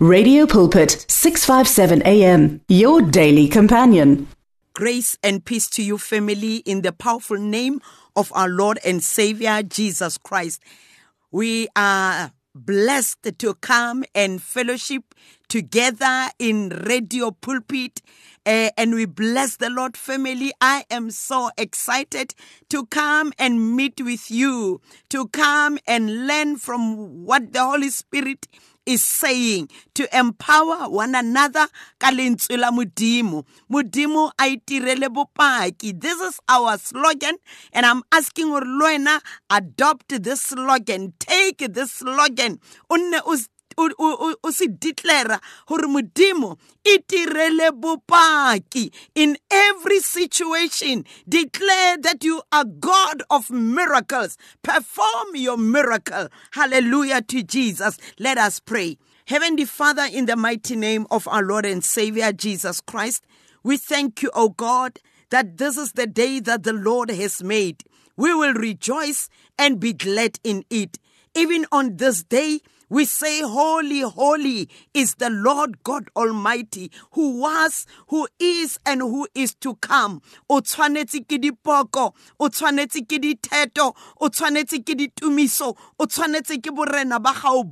Radio Pulpit 657 AM your daily companion. Grace and peace to you, family, in the powerful name of our Lord and Savior Jesus Christ. We are blessed to come and fellowship together in Radio Pulpit. Uh, and we bless the Lord family. I am so excited to come and meet with you, to come and learn from what the Holy Spirit is saying to empower one another ka la modimo. Bopaki. This is our slogan and i'm asking gore adopt this slogan. Take this slogan. O nne o o se declare gore modimo e tirele bopaki in every situation. Declare that you are god of miracles. Perform your miracle. Hallelujah to jesus. Let us pray. Heavenly father in the mighty name of our lord and savior jesus christ we thank you o god that this is the day that the lord has made. We will rejoice and be glad in it. Even on this day we say, Holy, holy is the Lord God Almighty, who was, who is, and who is to come. O tshwanetse ke dipoko, o tshwanetse ke ditheto, o tshwanetse ke ditumiso, o tshwanetse ke borena ba gao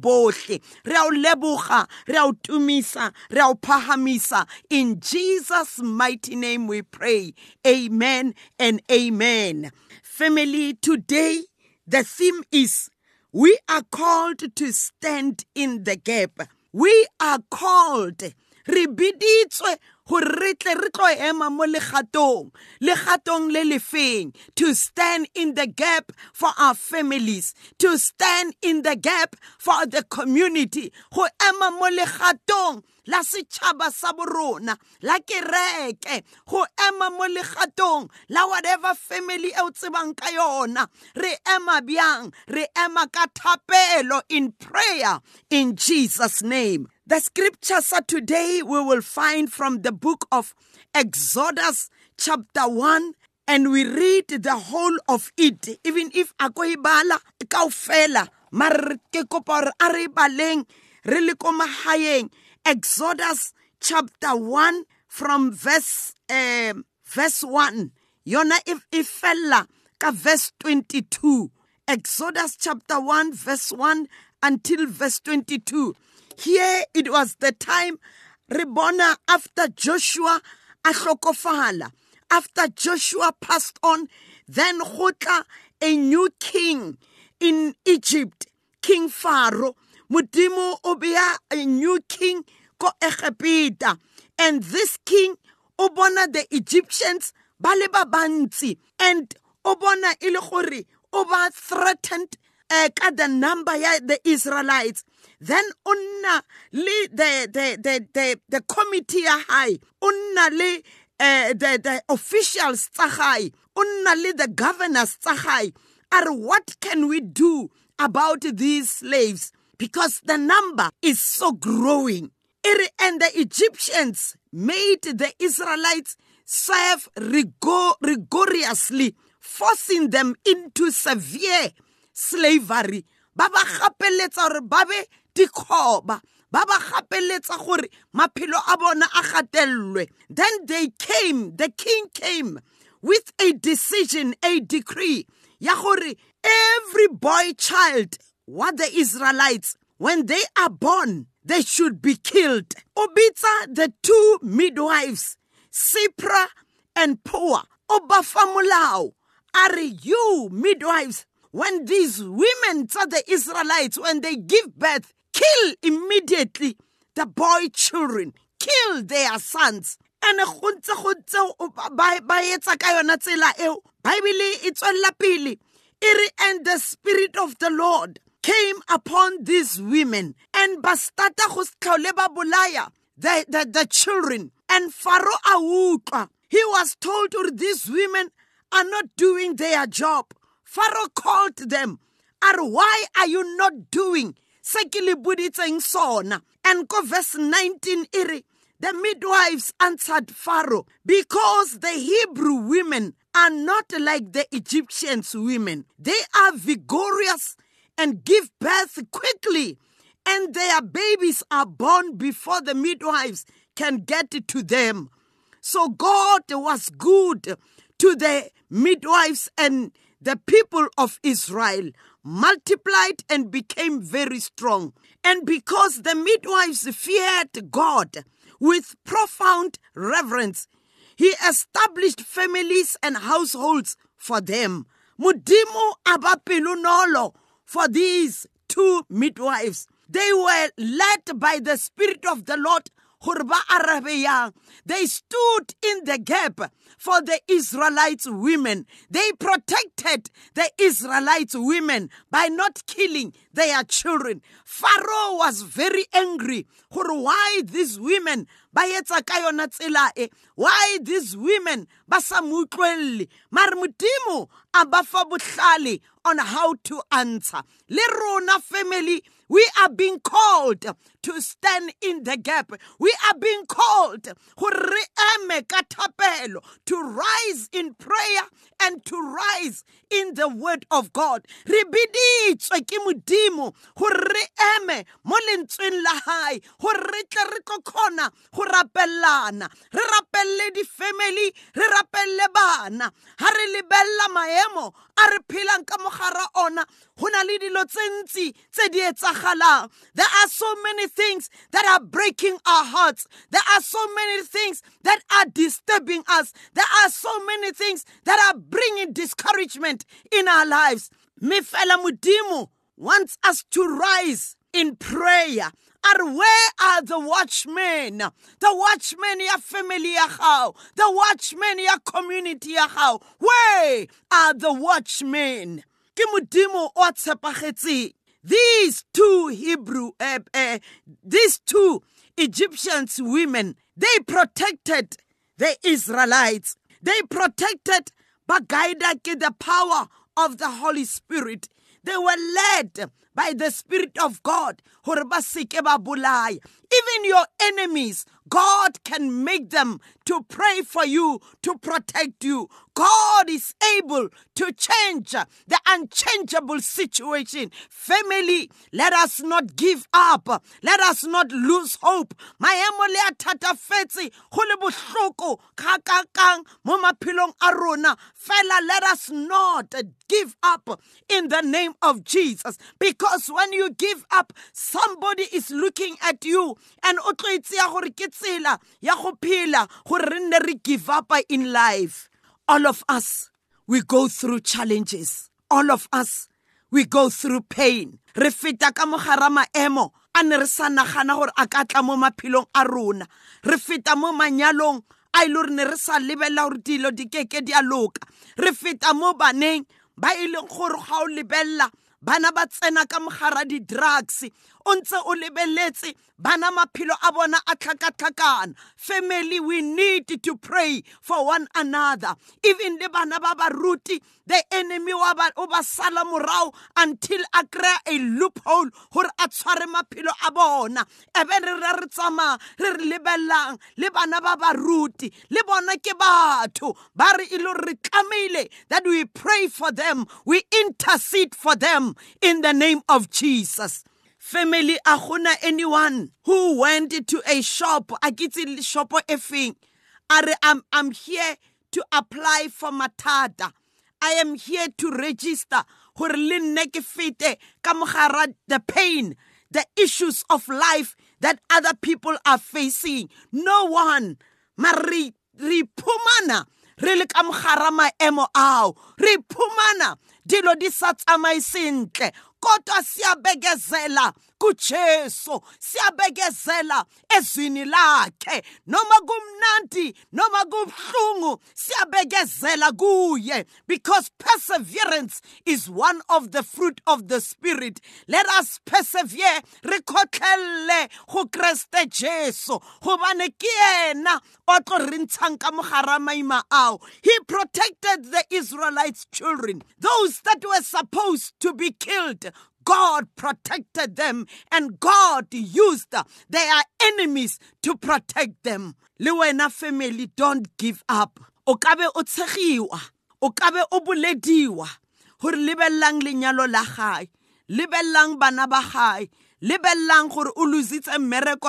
tumisa, re a o phahamisa. In Jesus' mighty name we pray. Amen and amen. Family, today the theme is we are called to stand in the gap. We are called. Re biditswe gore re tle re tlo ema mo legatong legatong le lefeng to stand in the gap for our families to stand in the gap for the community go ema mo legatong la setšhaba sa borona la kereke go ema mo legatong la whatever family e o tsebang ka yona. Re ema bjang re ema ka thapelo in prayer in jesus name. The scriptures are today we will find from the book of Exodus, chapter 1, and we read the whole of it, even if ako ibala kaofela mar ke kopa a re baleng re le ko mahaeng Exodus chapter 1 from verse uh, verse 1 yona if ifella ka verse 22 Exodus chapter 1 verse 1 until verse 22 here it was the time Ribona after Joshua a hlokofala. After Joshua passed on, then Hotla, a new king in Egypt, King Pharaoh. Mudimo obia a new king ko. And this king obona the Egyptians bale ba bantsi. And obona ile gore oba threatened uh, ka the number ya the Israelites. Then unna le the the the the, the committee ya high unna le uh, the the officials tsa gae unna le the governors tsa gae are what can we do about these slaves? Because the number is so growing and the Egyptians made the Israelites serve rigor, rigorously forcing them into severe slavery. Ba ba gapeletsa gore ba be dikgoba. Ba ba gapeletsa gore maphelo a bona a then they came the king came with a decision a decree ya gore every boy child what the israelites when they are born they should be killed. Obitsa the two midwives shiphrah and puah. Obafa molao. Are you midwives? When these women the israelites when they give birth kill immediately the boy children. Kill their sons. And go ntse go ntse ba etsa ka yona tsela eo. Bible e tswella pele. And the spirit of the lord came upon these women and ba starta go tlhole ba bolaya the, the, the children. And pharaoh a utlwa. He was told these women are not doing their job. Pharaoh called them. Are why are you not doing se ke sona? And go verse 19 ere the midwives answered pharaoh because the hebrew women are not like the egyptians women. They are vigorous and give birth quickly and their babies are born before the midwives can get to them. So God was good to the midwives and the people of Israel multiplied and became very strong. And because the midwives feared God with profound reverence, he established families and households for them. Modimo abapilunolo for these two midwives. They were led by the Spirit of the Lord Hurba Arabeya. they stood in the gap for the Israelites women. They protected the Israelites women by not killing their children. Pharaoh was very angry. Why these women why these women ba sa mo utlwelle on how to answer. Le rona family we are being called to stand in the gap. We are being called to rise in prayer and to rise in the word of God. Ke modimo gore re eme mo lentsweng la hae gore re tle re go rapellana re rapelle di-family re rapelle bana ha re lebella maemo a re phelang ka mogara ona le there are so many things that are breaking our hearts. There are so many things that are disturbing us. There are so many things that are bringing discouragement in our lives. Mefela modimo wants us to rise in prayer. Are where are the watchmen? The watchmen ya family how? the watchmen ya community how? where are the watchmen? Ke modimo these two hebrew uh, uh, these two egyptians women they protected the israelites. They protected by the power of the holy spirit. They were led by the Spirit of God. Even your enemies, God can make them to pray for you, to protect you. God is able to change the unchangeable situation. Family, let us not give up. Let us not lose hope. Maemo le a thatafetse go le bohloko kakakang mo maphelong a rona. Fela, let us not give up in the name of Jesus. Because when you give up, somebody is looking at you and o tlo tsela ya go phela gore re nne re give up in life. All of us we go through challenges. All of us we go through pain. Re feta ka mogara maemo a ne re sa nagana gore a ka tla mo maphelong a rona. Re feta mo manyalong a ile gore ne re sa lebelela gore dilo di keke di a loka. Re feta mo baneng ba e leng gore ga o lebelela bana ba tsena ka mogara di-drugs o ntse o lebeletse bana maphelo a bona a tlhakatlhakana. Family we need to pray for one another. Even le bana ba baruti the enemy o ba sala morao until a kry-a a loophole gore a tshware maphelo a bona. Ebe re re re tsamaya re re lebelelang le bana ba baruti le bona ke batho. Ba re e le gore re tlameile that we pray for them we intercede for them in the name of jesus family a gona anyone who went to a shop a kitse shopo e feng? A re I'm, I'm here to apply for matata I am here to register gore le nne ke fete ka mogara the pain the issues of life that other people are facing. No one ma re iphumana re le ka mogara maemo ao. Re iphumana dilo di sa tsamaye sentle kodwa siyabekezela kuJesu siyabekezela ezwini lakhe. Noma kumnandi noma kubhlungu siyabekezela kuye. Because perseverance is one of the fruit of the spirit. Let us persevere re go kreste Jesu. Gobane ke yena o tlo ka mogara maima ao. He protected the Israelites children those that were supposed to be killed God protected them and God used their enemies to protect them. Le wena family don't give up. O kabe o tshegiwa, o kabe o bolediwa gore lebellang lenyalo la gae, lebellang bana ba gae, gore o lositse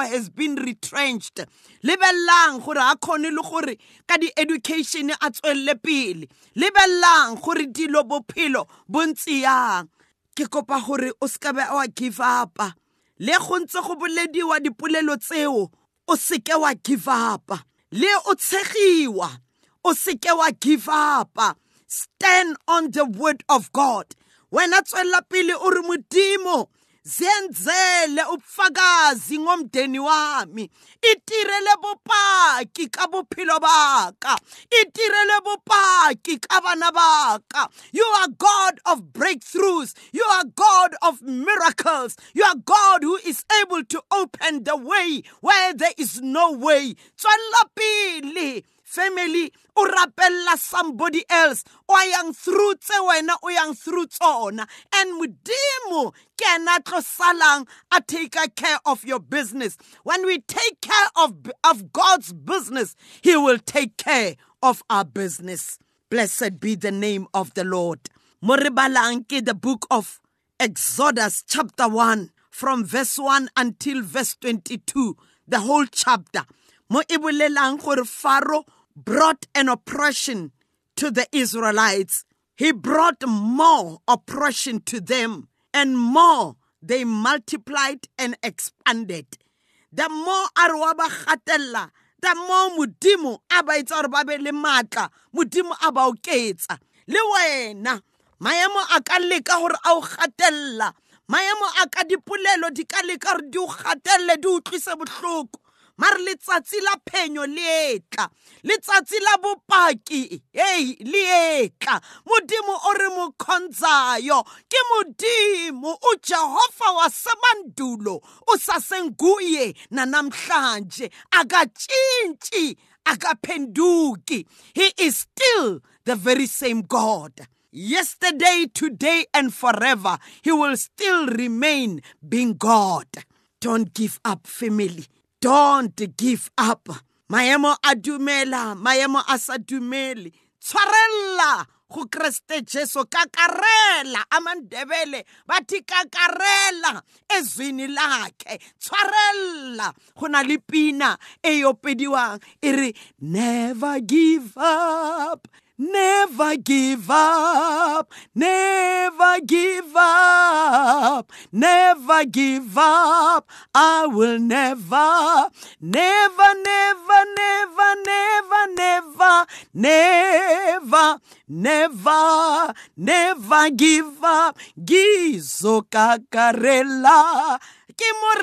has been retrenched lebellang gore a kgone le gore ka di-education a tswelele pele lebellang gore dilo bophelo bo yang ke kopa gore o se be wa give upa. Le go ntse go bolediwa dipolelo tseo o seke wa give upa. Le o tshegiwa o seke wa give upa. Stand on the word of god. Wena tswelela pele o re modimo zenzele ubufakazi ngomndeni wami. Itirele bopaki ka bophelo baka. Itirele bopaki ka bana baka. You are god of breakthroughs. You are god of miracles. You are god who is able to open the way where there is no way. Tswella pele family o rapella somebody else. O yang through tse wena o yang through tsona. And modimo ke ena tlo salang a take care of your business. When we take care of, of god's business he will take care of our business. Blessed be the name of the lord. Mo the book of exodus chapter 1 from verse 1 until verse 22 the whole chapter. Mo e gore faro brought an oppression to the Israelites. He brought more oppression to them, and more they multiplied and expanded. The more a re the more modimo a ba etsa gore ba be le maatla modimo a ba oketsa le wena maemo a ka leka gore o gatelela maemo mare letsatsi la phenyo le etla letsatsi la bopaki. Hei le etla modimo o re mo khonzayo. Ke modimo. Ujehova wasemandulo usasenguye nanamhlanje. Akatshintshi akaphenduki he is still the very same god. Yesterday today and forever he will still remain being god. Don't give up family. Don't give up. Maemo a dumela maemo a sa dumele. Tshwarella go kreste jesu kakarela. Amandebele bathi kakarela ezwini lakhe. Tshwarella go na le pina e yopediwang e re never give up. Never give up, never give up, never give up. I will never, never, never, never, never, never, never, never, never give up. Gizo kakarela, ke mo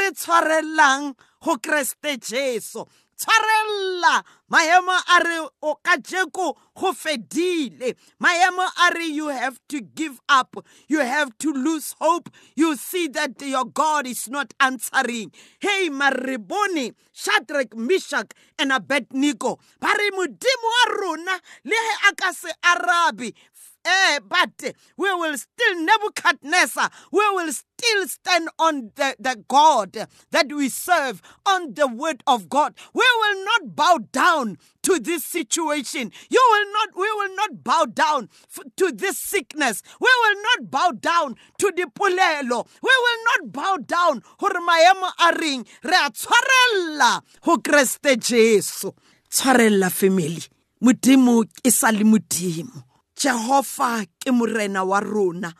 go Kriste Jesu. Tshwarella. Maemo a re o ka jeko go fedile. Maemo a re you have to give up. You have to lose hope. You see that your god is not answering. Hey maribone shadrach meshach and abednego. Ba re modimo wa rona le ge a ka se arabe Eh, but we will still, Nebuchadnezzar, we will still stand on the, the God that we serve, on the word of God. We will not bow down to this situation. You will not, we will not bow down to this sickness. We will not bow down to the polelo. We will not bow down gore maemo a reng re a tshwarella jesu family modimo e sa jehova ke morena wa rona.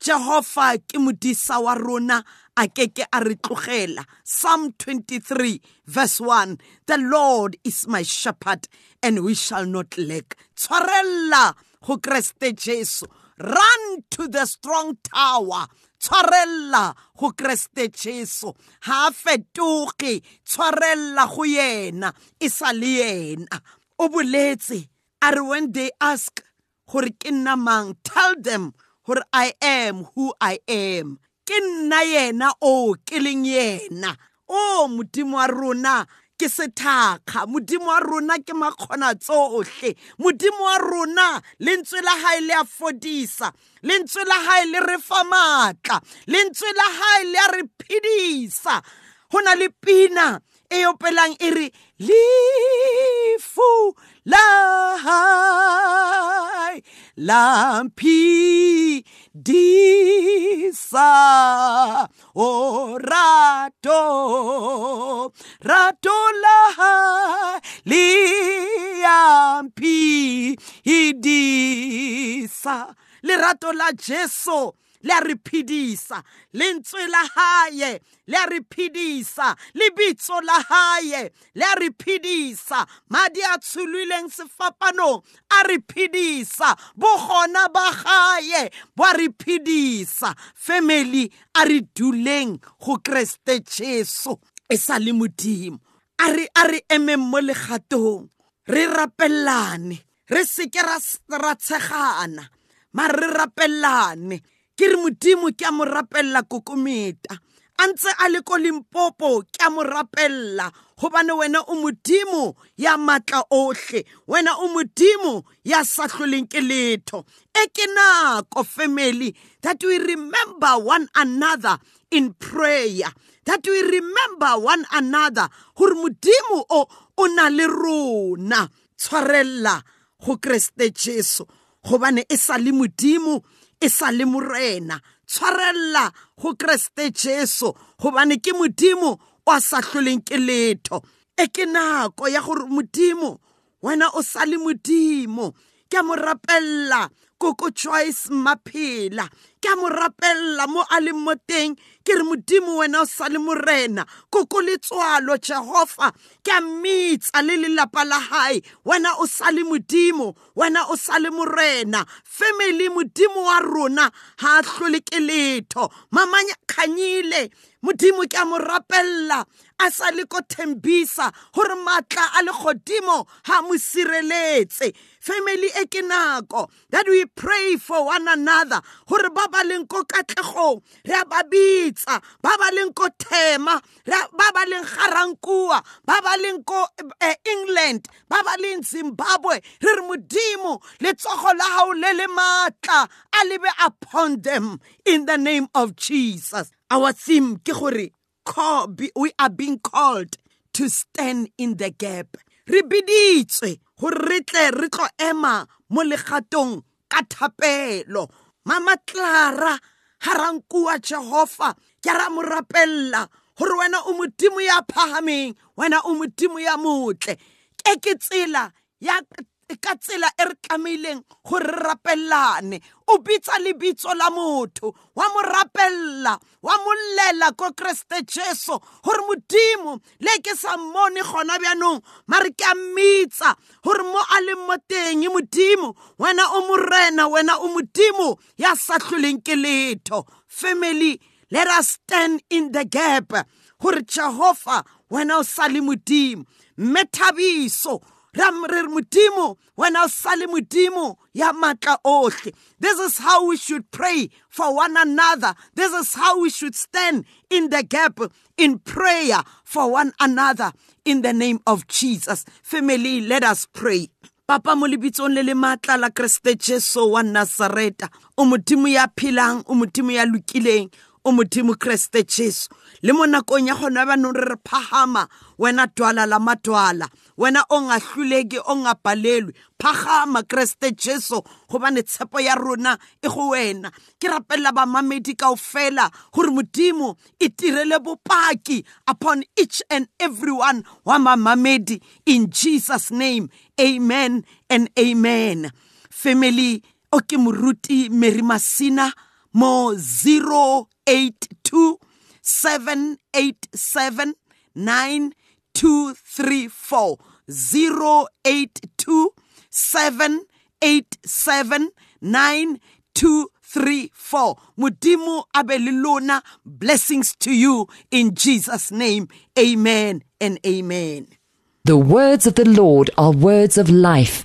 Jehova ke modisa wa rona a keke a re tlogela. Psalm 23 verse 1 the lord is my shepherd and we shall not lack. Tshwarella go kreste jesu. Run to the strong tower. Tshwarella go kreste jesu. Ha a fetoge tshwarella go yena. E sa le yena. O boletse when they ask gore ke nna mang? Tell them gore i am who i am. Ke nna yena o ke leng yena. O modimo wa rona ke sethakga. Modimo wa rona ke makgona tsohle. Modimo wa rona lentswe la hae le a fodisa. Lentswe la hae le re fa maatla lentswe la hae le a re phedisa. Go na le pina. E opelang e re lefu la hai la o rato rato la liampi idisa lerato la jesu le a re phedisa lentswe la hae le a re phedisa lebitso la hae le a re phedisa madi a tsholileng sefapanong a re phedisa bogona ba gae bo a re phedisa family a re duleng go kreste jesu e sa le modimo. A re a re emeng mo legatong re rapellane re seke ra tshegana ma re rapellane. Ke re modimo ke a mo rapella kokometa a ntse a le ko limpopo ke a mo rapella. Gobane wena o modimo ya matla otlhe wena o modimo ya sa tlholeng ke letho. E ke nako family that we remember one another in prayer. That we remember one another. Gore modimo o o na le rona. Tshwarella go kreste jesu. Gobane e sa le modimo e sa le morena. Tshwarella go kreste jesu gobane ke modimo o a sa tlholeng ke letho. E ke nako ya gore modimo wena o sa le modimo. Ke a mo rapella. Koko joyce maphela ke a mo rapella mo a leng mo teng ke re modimo wena o sa le morena. Koko letswalo jehova ke a mmitsa le lelapa la hae. Wena o sa le modimo wena o sa le morena. Family modimo wa rona ha a hlole ke letho. Mamanya khanyile. Modimo ke a mo rapella a sa le ko thembisa gore maatla a legodimo ga mo sireletse. Family e ke nako. That we pray for one another. Gore ba ba leng ko katlegong re a ba bitsa. Ba ba leng ko thema ba ba leng garankua ba ba leng ko uh, england. Ba ba leng zimbabwe. Re re modimo letsogo la gago le le maatla a lebe upon them in the name of jesus. Our theme ke gore we are being called to stand in the gap. Re biditswe gore re tle re tlo ema mo legatong ka thapelo. Mama clara harankuwa jehova ke ra mo rapella gore wena o modimo ya phahameng wena o modimo ya motle. Ke ke tsela ya ka tsela e re tlameileng gore re rapellane. O bitsa lebitso la motho wa mo rapella wa mo llela ko kreste jesu gore modimo le ke sa mmone gona bjanong mare ke a mmitsa gore mo a leng mo teng modimo wena o morena wena o modimo ya sa tlholeng ke letho. Family let us stand in the gap gore jehova wena o sa le modimo. Mme thabiso re modimo wena o sa le modimo ya matla ohle. This is how we should pray for one another. This is how we should stand in the gap in prayer for one another in the name of jesus. Family let us pray. Papa mo lebitsong le le maatla la kreste jesu wa nasareta o modimo ya phelang o modimo ya lokileng o modimo kreste jesu. Le mo nakong ya gona banong re re phagama wena dwala la madwala wena o ngahluleke o ngapalelwe phagama kreste jesu gobane tshepo ya rona e go wena. Ke rapelela bamamedi kao fela gore modimo e tirele bopaki upon each and every one wa mamamedi. In jesus name amen and amen. Family o ke moruti mary masina mo 082 787 9234 082 787 9234 modimo a be le lona blessings to you in jesus name. Amen and amen. The words of the lord are words of life